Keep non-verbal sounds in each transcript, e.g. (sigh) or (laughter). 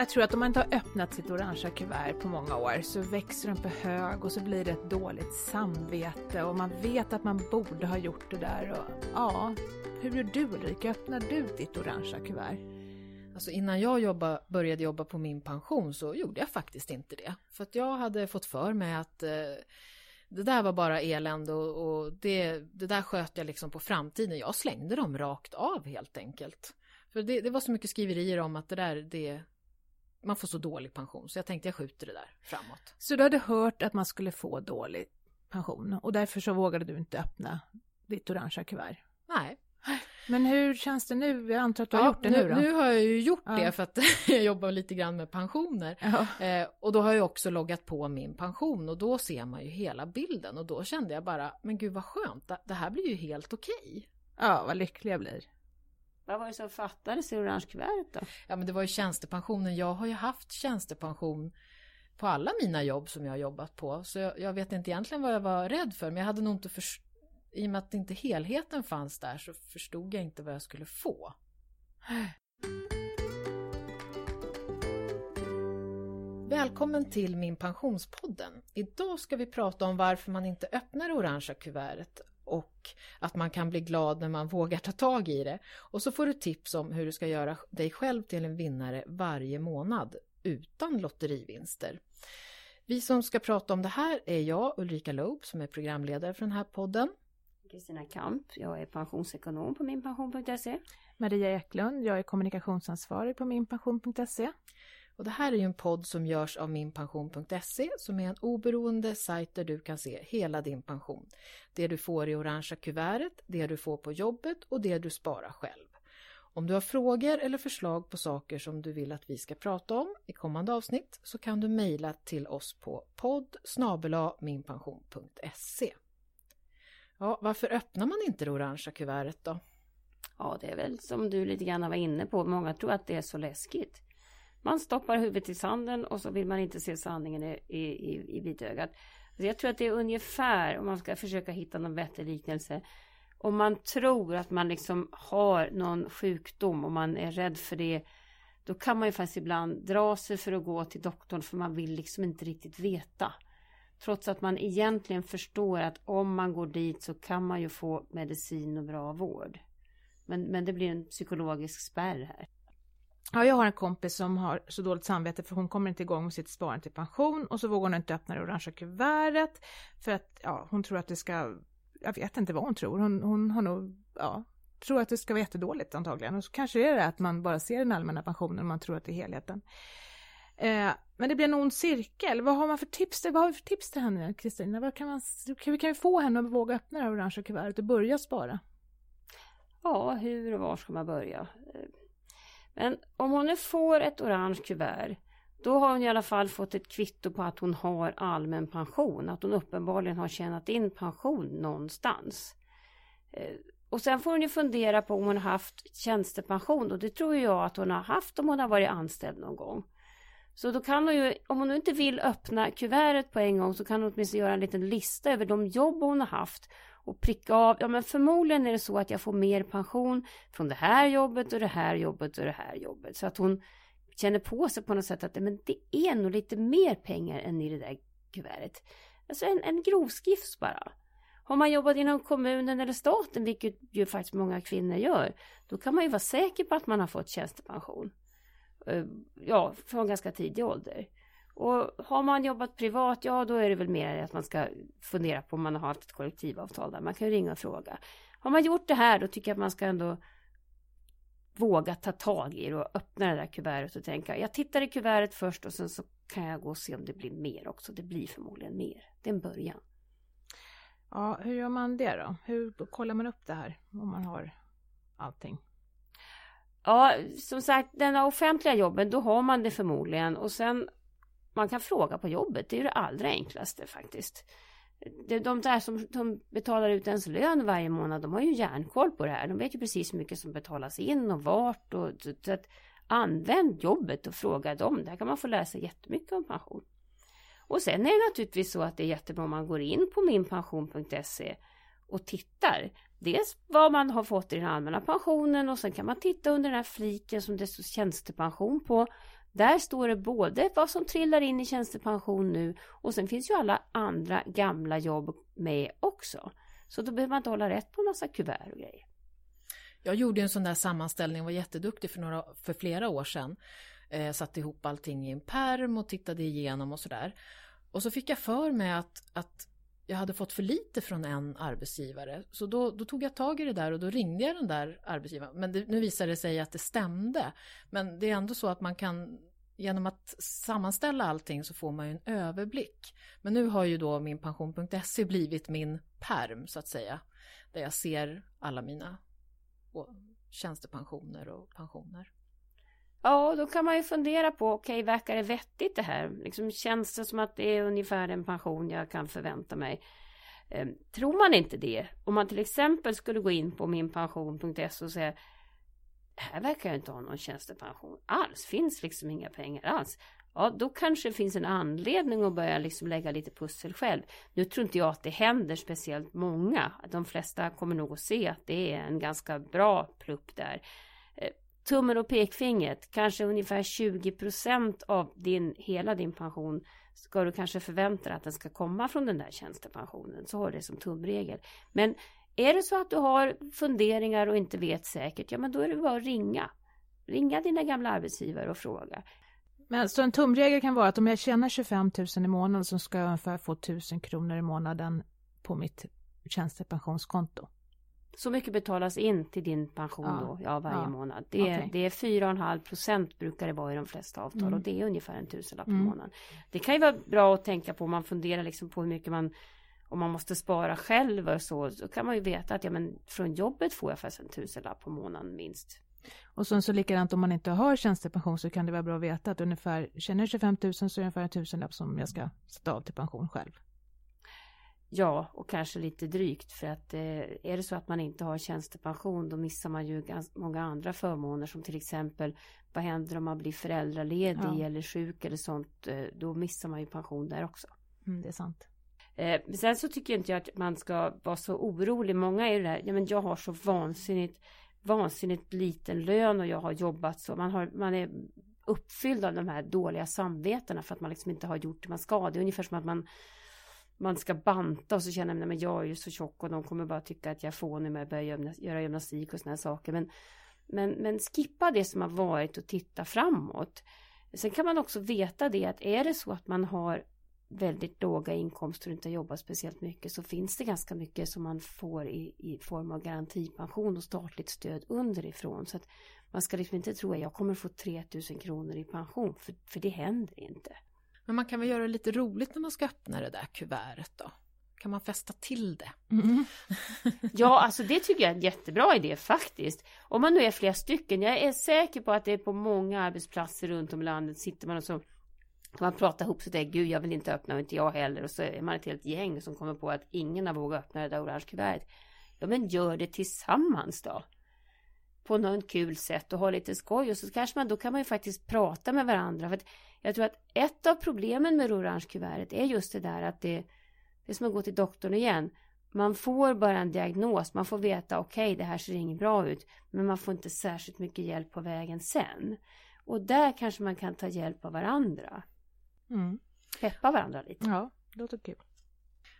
Jag tror att om man inte har öppnat sitt orangea kuvert på många år så växer de på hög och så blir det ett dåligt samvete och man vet att man borde ha gjort det där. Och, ja, hur gör du Ulrika? Öppnar du ditt orangea kuvert? Alltså innan jag jobba, började jobba på min pension så gjorde jag faktiskt inte det. För att jag hade fått för mig att eh, det där var bara elände och, och det, det där sköt jag liksom på framtiden. Jag slängde dem rakt av helt enkelt. För det, det var så mycket skriverier om att det där, det, man får så dålig pension. Så jag tänkte jag skjuter det där framåt. Så du hade hört att man skulle få dålig pension och därför så vågade du inte öppna ditt orangea kuvert? Nej. Men hur känns det nu? Jag antar att du har gjort det nu, nu då? Nu har jag ju gjort Ja. det för att (laughs) jag jobbar lite grann med pensioner. Ja. Eh, och då har jag också loggat på min pension och då ser man ju hela bilden och då kände jag bara, men gud vad skönt, det- här blir ju helt okej. ja, vad lycklig jag blir. Vad var det som fattades i orange kuvertet då? Ja men det var ju tjänstepensionen, jag har ju haft tjänstepension på alla mina jobb som jag har jobbat på. Så jag, jag vet inte egentligen vad jag var rädd för, men jag hade nog inte förstått, i och med att inte helheten fanns där så förstod jag inte vad jag skulle få. Välkommen till min pensionspodden. Idag ska vi prata om varför man inte öppnar det orangea kuvertet och att man kan bli glad när man vågar ta tag i det. Och så får du tips om hur du ska göra dig själv till en vinnare varje månad utan lotterivinster. Vi som ska prata om det här är jag, Ulrika Loob, som är programledare för den här podden. Kristina Kamp, jag är pensionsekonom på minpension.se. Maria Eklund, jag är kommunikationsansvarig på minpension.se. Och det här är ju en podd som görs av minpension.se som är en oberoende sajt där du kan se hela din pension. Det du får i orangea kuvertet, det du får på jobbet och det du sparar själv. Om du har frågor eller förslag på saker som du vill att vi ska prata om i kommande avsnitt så kan du mejla till oss på podd minpension.se. Ja, varför öppnar man inte det orangea kuvertet då? Ja, det är väl som du lite grann var inne på. Många tror att det är så läskigt. Man stoppar huvudet i sanden och så vill man inte se sanningen i, i, i, i vitögat. Så jag tror att det är ungefär, om man ska försöka hitta någon bättre liknelse. Om man tror att man liksom har någon sjukdom och man är rädd för det. Då kan man ju faktiskt ibland dra sig för att gå till doktorn för man vill liksom inte riktigt veta. Trots att man egentligen förstår att om man går dit så kan man ju få medicin och bra vård. Men, men det blir en psykologisk spärr här. Ja, jag har en kompis som har så dåligt samvete för hon kommer inte igång med sitt sparande till pension och så vågar hon inte öppna det orangea kuvertet för att ja, hon tror att det ska, jag vet inte vad hon tror, hon, hon har nog, ja, tror att det ska vara jättedåligt antagligen och så kanske det är det att man bara ser den allmänna pensionen och man tror att det är helheten. Eh, men det blir en ond cirkel. Vad har man för tips? Vad har vi för tips till henne, Kristina? Vad kan man, hur kan vi få henne att våga öppna det här orangea kuvertet och börja spara? Ja, hur och var ska man börja? Men om hon nu får ett orange kuvert då har hon i alla fall fått ett kvitto på att hon har allmän pension. Att hon uppenbarligen har tjänat in pension någonstans. Eh, och sen får hon ju fundera på om hon har haft tjänstepension och det tror jag att hon har haft om hon har varit anställd någon gång. Så då kan hon ju, om hon inte vill öppna kuvertet på en gång så kan hon åtminstone göra en liten lista över de jobb hon har haft och pricka av, ja men förmodligen är det så att jag får mer pension från det här jobbet och det här jobbet och det här jobbet. Så att hon känner på sig på något sätt att men det är nog lite mer pengar än i det där kuvertet. Alltså en, en grovskiss bara. Har man jobbat inom kommunen eller staten, vilket ju faktiskt många kvinnor gör, då kan man ju vara säker på att man har fått tjänstepension. Eh, ja, från ganska tidig ålder. Och har man jobbat privat, ja då är det väl mer att man ska fundera på om man har haft ett kollektivavtal där. Man kan ju ringa och fråga. Har man gjort det här, då tycker jag att man ska ändå våga ta tag i det och öppna det där kuvertet och tänka, jag tittar i kuvertet först och sen så kan jag gå och se om det blir mer också. Det blir förmodligen mer. Det är en början. Ja, hur gör man det då? Hur kollar man upp det här om man har allting? Ja, som sagt, denna offentliga jobben, då har man det förmodligen. Och sen, man kan fråga på jobbet. Det är ju det allra enklaste faktiskt. De där som de betalar ut ens lön varje månad, de har ju järnkoll på det här. De vet ju precis hur mycket som betalas in och vart. Och, så, så att, använd jobbet och fråga dem. Där kan man få lära sig jättemycket om pension. Och sen är det naturligtvis så att det är jättebra om man går in på minpension.se och tittar. Dels vad man har fått i den allmänna pensionen och sen kan man titta under den här fliken som det står tjänstepension på. Där står det både vad som trillar in i tjänstepension nu och sen finns ju alla andra gamla jobb med också. Så då behöver man inte hålla rätt på en massa kuvert och grejer. Jag gjorde en sån där sammanställning, och var jätteduktig för, några, för flera år sedan. Eh, satte ihop allting i en perm och tittade igenom och sådär. Och så fick jag för mig att, att jag hade fått för lite från en arbetsgivare. Så då, då, tog jag tag i det där och då ringde jag den där arbetsgivaren. Men det, nu visade det sig att det stämde. Men det är ändå så att man kan genom att sammanställa allting så får man ju en överblick. Men nu har ju då min pension.se blivit min perm så att säga. Där jag ser alla mina tjänstepensioner och pensioner. Ja, då kan man ju fundera på, okej, okay, verkar det vettigt det här? Liksom, känns det som att det är ungefär den pension jag kan förvänta mig? Eh, tror man inte det, om man till exempel skulle gå in på minpension.se och säga här verkar jag inte ha någon tjänstepension alls, finns liksom inga pengar alls. Ja, då kanske det finns en anledning att börja liksom lägga lite pussel själv. Nu tror inte jag att det händer speciellt många. De flesta kommer nog att se att det är en ganska bra plupp där eh, tummen och pekfingret, kanske ungefär 20 procent av din, hela din pension ska du kanske förvänta dig att den ska komma från den där tjänstepensionen. Så har det som tumregel. Men är det så att du har funderingar och inte vet säkert, ja men då är det bara att ringa. Ringa dina gamla arbetsgivare och fråga. Men så en tumregel kan vara att om jag tjänar 25 000 i månaden så ska jag ungefär få 1000 kronor i månaden på mitt tjänstepensionskonto. Så mycket betalas in till din pension ja. då, ja varje ja. månad. Det är, okay. det är 4,5 procent brukar det vara i de flesta avtal mm. och det är ungefär en tusenlapp mm. i månaden. Det kan ju vara bra att tänka på om man funderar liksom på hur mycket man om man måste spara själv och så, så kan man ju veta att ja, men från jobbet får jag faktiskt en tusenlapp på månaden minst. Och sen så likadant om man inte har tjänstepension så kan det vara bra att veta att ungefär, känner jag 25 000 så är det ungefär en tusenlapp som jag ska sätta av till pension själv. Ja, och kanske lite drygt för att eh, är det så att man inte har tjänstepension då missar man ju ganska många andra förmåner som till exempel vad händer om man blir föräldraledig ja. eller sjuk eller sånt. Eh, då missar man ju pension där också. Mm, det är sant. Eh, sen så tycker jag inte att man ska vara så orolig. Många är ju det här, ja men jag har så vansinnigt, vansinnigt liten lön och jag har jobbat så. Man, har, man är uppfylld av de här dåliga samvetena för att man liksom inte har gjort det man ska. Det är ungefär som att man man ska banta och så känner man att jag är ju så tjock och de kommer bara tycka att jag är fånig med att börja göra gymnastik och sådana saker. Men, men, men skippa det som har varit och titta framåt. Sen kan man också veta det att är det så att man har väldigt låga inkomster och inte jobbar speciellt mycket så finns det ganska mycket som man får i, i form av garantipension och statligt stöd underifrån. Så att man ska liksom inte tro att jag kommer få 3000 kronor i pension för, för det händer inte. Men man kan väl göra det lite roligt när man ska öppna det där kuvertet då? Kan man fästa till det? Mm. (laughs) ja, alltså det tycker jag är en jättebra idé faktiskt. Om man nu är flera stycken. Jag är säker på att det är på många arbetsplatser runt om i landet sitter man och så man pratar ihop sig där, gud jag vill inte öppna och inte jag heller och så är man ett helt gäng som kommer på att ingen har vågat öppna det där orange kuvertet. Ja men gör det tillsammans då. På något kul sätt och ha lite skoj och så kanske man då kan man ju faktiskt prata med varandra. För att jag tror att ett av problemen med det orange kuvertet är just det där att det, det är som att gå till doktorn igen. Man får bara en diagnos, man får veta okej okay, det här ser inget bra ut. Men man får inte särskilt mycket hjälp på vägen sen. Och där kanske man kan ta hjälp av varandra. Mm. Peppa varandra lite. Ja, det låter kul.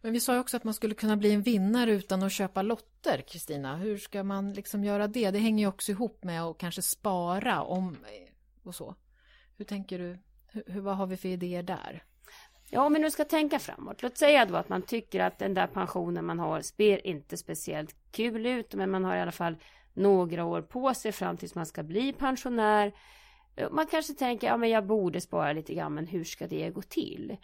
Men vi sa ju också att man skulle kunna bli en vinnare utan att köpa lotter, Kristina. Hur ska man liksom göra det? Det hänger ju också ihop med att kanske spara om och så. Hur tänker du hur, vad har vi för idéer där? Ja, om vi nu ska tänka framåt. Låt säga då att man tycker att den där pensionen man har ser inte speciellt kul ut, men man har i alla fall några år på sig fram tills man ska bli pensionär. Man kanske tänker, ja men jag borde spara lite grann, men hur ska det gå till?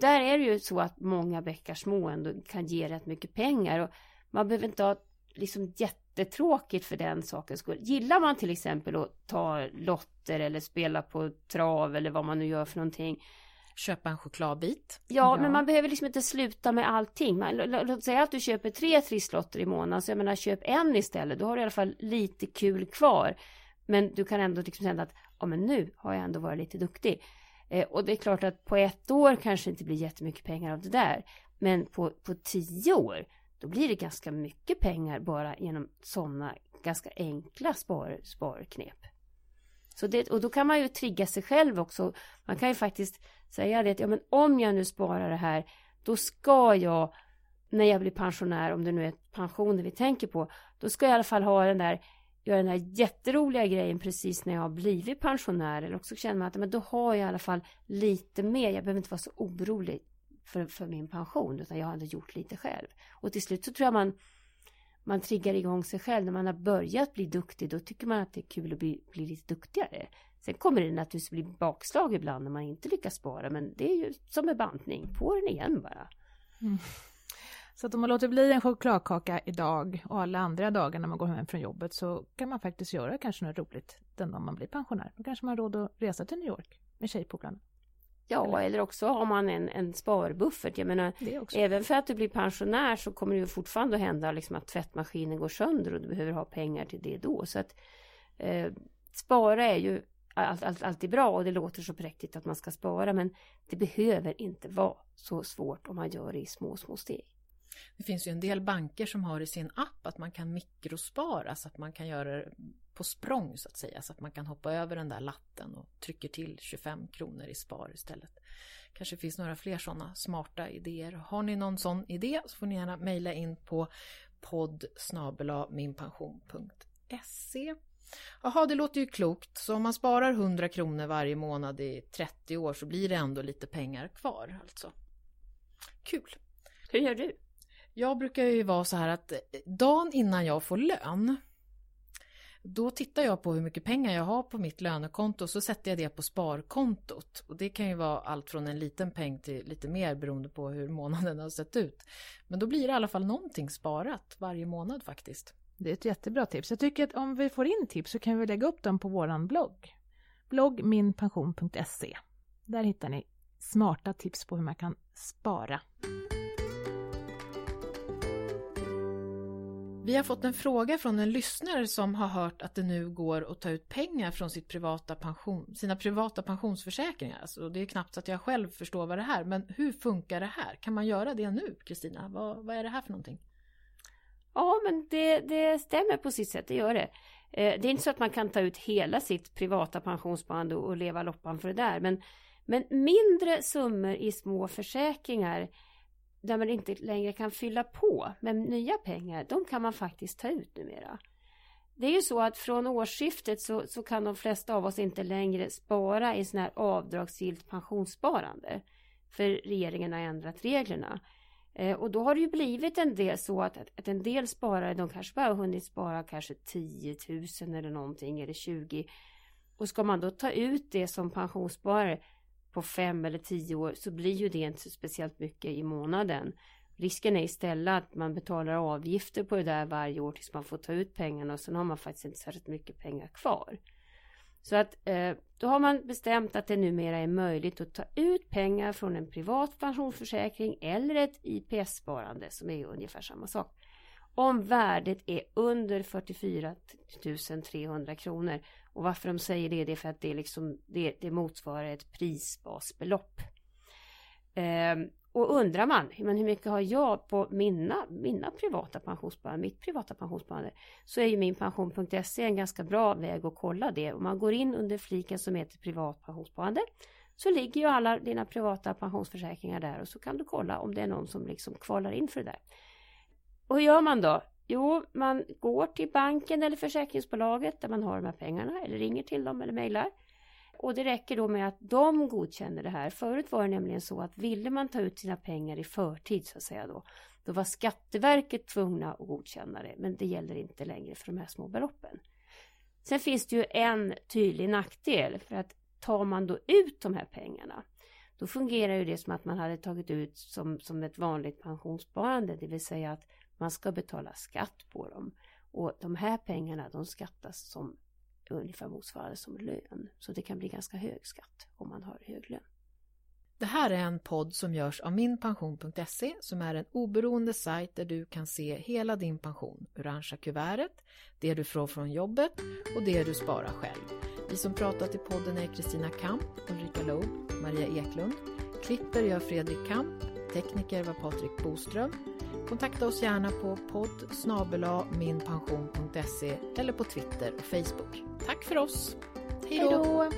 Där är det ju så att många bäckar små ändå kan ge rätt mycket pengar och man behöver inte ha liksom jättetråkigt för den sakens skull. Gillar man till exempel att ta lotter eller spela på trav eller vad man nu gör för någonting. Köpa en chokladbit. Ja, ja. men man behöver liksom inte sluta med allting. Man, låt säga att du köper tre trisslotter i månaden, så jag menar köp en istället. Då har du i alla fall lite kul kvar. Men du kan ändå liksom känna att, ja men nu har jag ändå varit lite duktig. Eh, och det är klart att på ett år kanske inte blir jättemycket pengar av det där. Men på, på tio år, då blir det ganska mycket pengar bara genom sådana ganska enkla spar, sparknep. Så det, och då kan man ju trigga sig själv också. Man kan ju faktiskt säga det att ja, men om jag nu sparar det här, då ska jag när jag blir pensionär, om det nu är pensionen vi tänker på, då ska jag i alla fall ha den där göra den här jätteroliga grejen precis när jag har blivit pensionär. Eller också känner man att men då har jag i alla fall lite mer. Jag behöver inte vara så orolig för, för min pension utan jag har ändå gjort lite själv. Och till slut så tror jag man man triggar igång sig själv. När man har börjat bli duktig då tycker man att det är kul att bli, bli lite duktigare. Sen kommer det naturligtvis bli bakslag ibland när man inte lyckas spara men det är ju som med bantning, på den igen bara. Mm. Så att om man låter bli en chokladkaka idag och alla andra dagar när man går hem från jobbet så kan man faktiskt göra kanske något roligt den dag man blir pensionär. Då kanske man har råd att resa till New York med tjejpolarna. Ja, eller, eller också har man en, en sparbuffert. Jag menar, även för att du blir pensionär så kommer det ju fortfarande att hända liksom att tvättmaskinen går sönder och du behöver ha pengar till det då. Så att eh, spara är ju allt, allt, alltid bra och det låter så präktigt att man ska spara men det behöver inte vara så svårt om man gör det i små, små steg. Det finns ju en del banker som har i sin app att man kan mikrospara så att man kan göra det på språng så att säga. Så att man kan hoppa över den där latten och trycker till 25 kronor i spar istället. Kanske finns några fler sådana smarta idéer. Har ni någon sån idé så får ni gärna mejla in på podd minpension.se Jaha, det låter ju klokt. Så om man sparar 100 kronor varje månad i 30 år så blir det ändå lite pengar kvar alltså. Kul! Hur gör du? Jag brukar ju vara så här att eh, dagen innan jag får lön då tittar jag på hur mycket pengar jag har på mitt lönekonto och så sätter jag det på sparkontot. Och det kan ju vara allt från en liten peng till lite mer beroende på hur månaden har sett ut. Men då blir det i alla fall någonting sparat varje månad faktiskt. Det är ett jättebra tips. Jag tycker att om vi får in tips så kan vi lägga upp dem på våran blogg. bloggminpension.se Där hittar ni smarta tips på hur man kan spara. Vi har fått en fråga från en lyssnare som har hört att det nu går att ta ut pengar från sitt privata pension, sina privata pensionsförsäkringar. Alltså det är knappt så att jag själv förstår vad det är, men hur funkar det här? Kan man göra det nu, Kristina? Vad, vad är det här för någonting? Ja, men det, det stämmer på sitt sätt, det gör det. Eh, det är inte så att man kan ta ut hela sitt privata pensionssparande och leva loppan för det där, men, men mindre summor i små försäkringar där man inte längre kan fylla på med nya pengar, de kan man faktiskt ta ut numera. Det är ju så att från årsskiftet så, så kan de flesta av oss inte längre spara i sån här avdragsgillt pensionssparande. För regeringen har ändrat reglerna. Eh, och då har det ju blivit en del så att, att en del sparare, de kanske bara har hunnit spara kanske 10 000 eller någonting, eller 20. Och ska man då ta ut det som pensionssparare på fem eller tio år så blir ju det inte så speciellt mycket i månaden. Risken är istället att man betalar avgifter på det där varje år tills man får ta ut pengarna och sen har man faktiskt inte särskilt mycket pengar kvar. Så att eh, då har man bestämt att det numera är möjligt att ta ut pengar från en privat pensionsförsäkring eller ett IPS-sparande som är ungefär samma sak. Om värdet är under 44 300 kronor och varför de säger det, det är för att det, liksom, det, det motsvarar ett prisbasbelopp. Ehm, och undrar man, men hur mycket har jag på mina, mina privata pensionssparande, mitt privata pensionssparande, så är ju minpension.se en ganska bra väg att kolla det. Om man går in under fliken som heter privat pensionssparande så ligger ju alla dina privata pensionsförsäkringar där och så kan du kolla om det är någon som liksom kvalar in för det där. Och hur gör man då? Jo, man går till banken eller försäkringsbolaget där man har de här pengarna eller ringer till dem eller mejlar. Och det räcker då med att de godkänner det här. Förut var det nämligen så att ville man ta ut sina pengar i förtid så att säga då, då var Skatteverket tvungna att godkänna det. Men det gäller inte längre för de här små beloppen. Sen finns det ju en tydlig nackdel för att tar man då ut de här pengarna då fungerar ju det som att man hade tagit ut som, som ett vanligt pensionssparande, det vill säga att man ska betala skatt på dem. Och de här pengarna de skattas som ungefär motsvarande som lön. Så det kan bli ganska hög skatt om man har hög lön. Det här är en podd som görs av minpension.se som är en oberoende sajt där du kan se hela din pension, orangea kuvertet, det du får från jobbet och det du sparar själv. Vi som pratat i podden är Kristina Kamp, Ulrika Loob, Maria Eklund. Klipper gör Fredrik Kamp, tekniker var Patrik Boström Kontakta oss gärna på podd minpension.se eller på Twitter och Facebook. Tack för oss! Hej då!